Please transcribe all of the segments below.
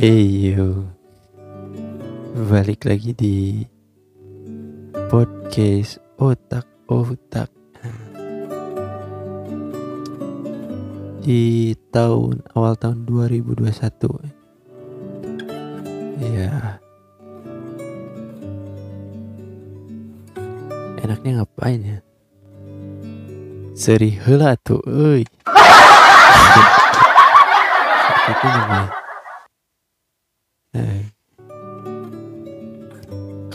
Eyo Balik lagi di Podcast Otak Otak Di tahun awal tahun 2021 Iya. Enaknya ngapain ya? Seri hela tuh Itu namanya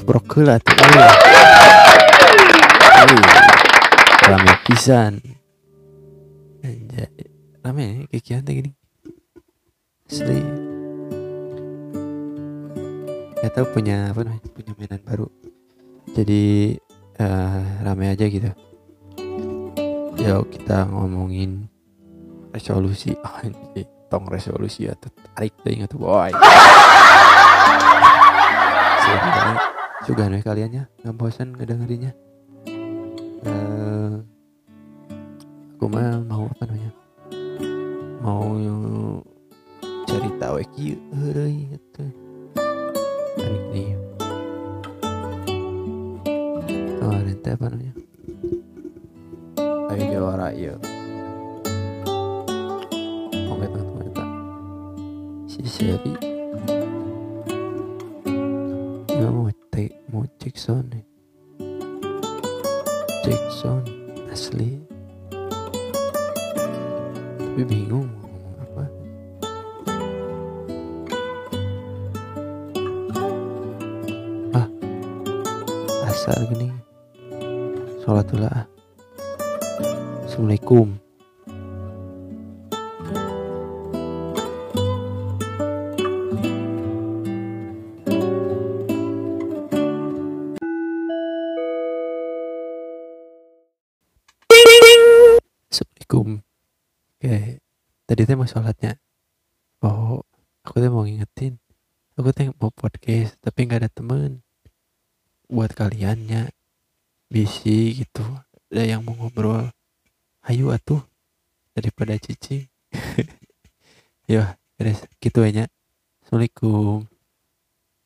Keprok heula tuh. Rame pisan. Rame ya teh gini. Asli. Gak tau punya apa namanya punya mainan baru. Jadi eh, rame aja gitu. Yuk kita ngomongin resolusi. Anjay, tong resolusi atau tarik tuh ingat boy. Sebenarnya juga nih kalian ya nggak bosan ngedengerinnya. Eh, aku mah mau apa namanya? Mau cerita weki euy gitu. Kan ini. Kemarin teh apa namanya? Ayo jawara. Mau kita kita si seri Cek sound asli Tapi bingung mau ngomong apa. Ah Asal gini. Sholat dulu ah. Assalamualaikum Assalamualaikum. Oke Tadi teh mau sholatnya. Oh Aku teh mau ngingetin. Aku teh mau podcast Tapi nggak ada temen. Buat kaliannya Bisi gitu. Ada yang mau ngobrol. Ayo atuh Daripada cicing. Ya beres Gitu aja. Assalamualaikum